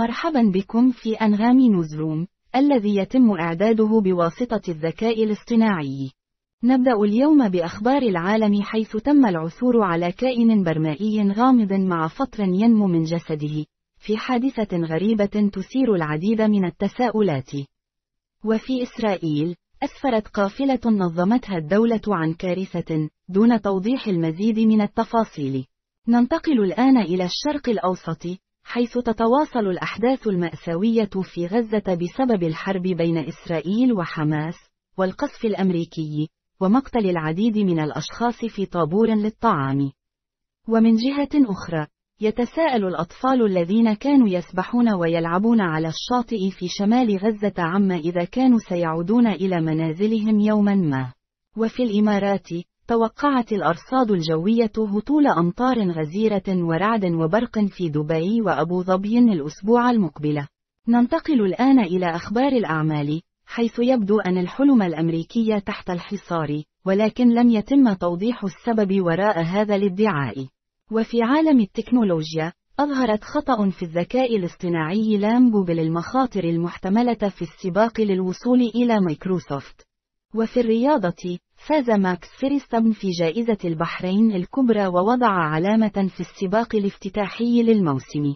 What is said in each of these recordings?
مرحبا بكم في أنغام نوزروم، الذي يتم إعداده بواسطة الذكاء الاصطناعي. نبدأ اليوم بأخبار العالم حيث تم العثور على كائن برمائي غامض مع فطر ينمو من جسده، في حادثة غريبة تثير العديد من التساؤلات. وفي إسرائيل، أسفرت قافلة نظمتها الدولة عن كارثة، دون توضيح المزيد من التفاصيل. ننتقل الآن إلى الشرق الأوسط، حيث تتواصل الأحداث المأساوية في غزة بسبب الحرب بين إسرائيل وحماس، والقصف الأمريكي، ومقتل العديد من الأشخاص في طابور للطعام. ومن جهة أخرى، يتساءل الأطفال الذين كانوا يسبحون ويلعبون على الشاطئ في شمال غزة عما إذا كانوا سيعودون إلى منازلهم يوما ما. وفي الإمارات، توقعت الأرصاد الجوية هطول أمطار غزيرة ورعد وبرق في دبي وأبو ظبي الأسبوع المقبل. ننتقل الآن إلى أخبار الأعمال، حيث يبدو أن الحلم الأمريكي تحت الحصار، ولكن لم يتم توضيح السبب وراء هذا الادعاء. وفي عالم التكنولوجيا، أظهرت خطأ في الذكاء الاصطناعي لامبو المخاطر المحتملة في السباق للوصول إلى مايكروسوفت. وفي الرياضة، فاز ماكس فيرستابن في جائزة البحرين الكبرى ووضع علامة في السباق الافتتاحي للموسم.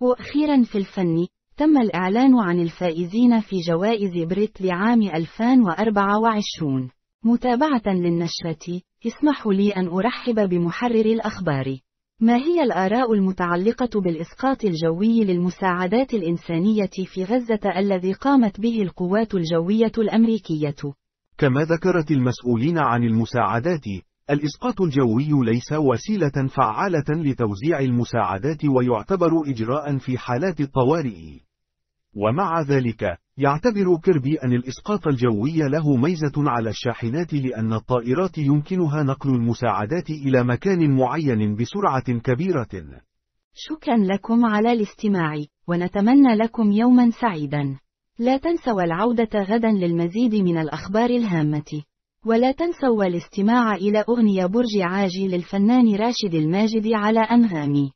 وأخيرا في الفن، تم الإعلان عن الفائزين في جوائز بريت لعام 2024. متابعة للنشرة، اسمحوا لي أن أرحب بمحرر الأخبار. ما هي الآراء المتعلقة بالإسقاط الجوي للمساعدات الإنسانية في غزة الذي قامت به القوات الجوية الأمريكية؟ كما ذكرت المسؤولين عن المساعدات، الإسقاط الجوي ليس وسيلة فعالة لتوزيع المساعدات ويعتبر إجراء في حالات الطوارئ. ومع ذلك، يعتبر كيربي أن الإسقاط الجوي له ميزة على الشاحنات لأن الطائرات يمكنها نقل المساعدات إلى مكان معين بسرعة كبيرة. شكرا لكم على الاستماع، ونتمنى لكم يوما سعيدا. لا تنسوا العودة غدا للمزيد من الأخبار الهامة. ولا تنسوا الاستماع إلى أغنية برج عاجي للفنان راشد الماجد على أنغامي.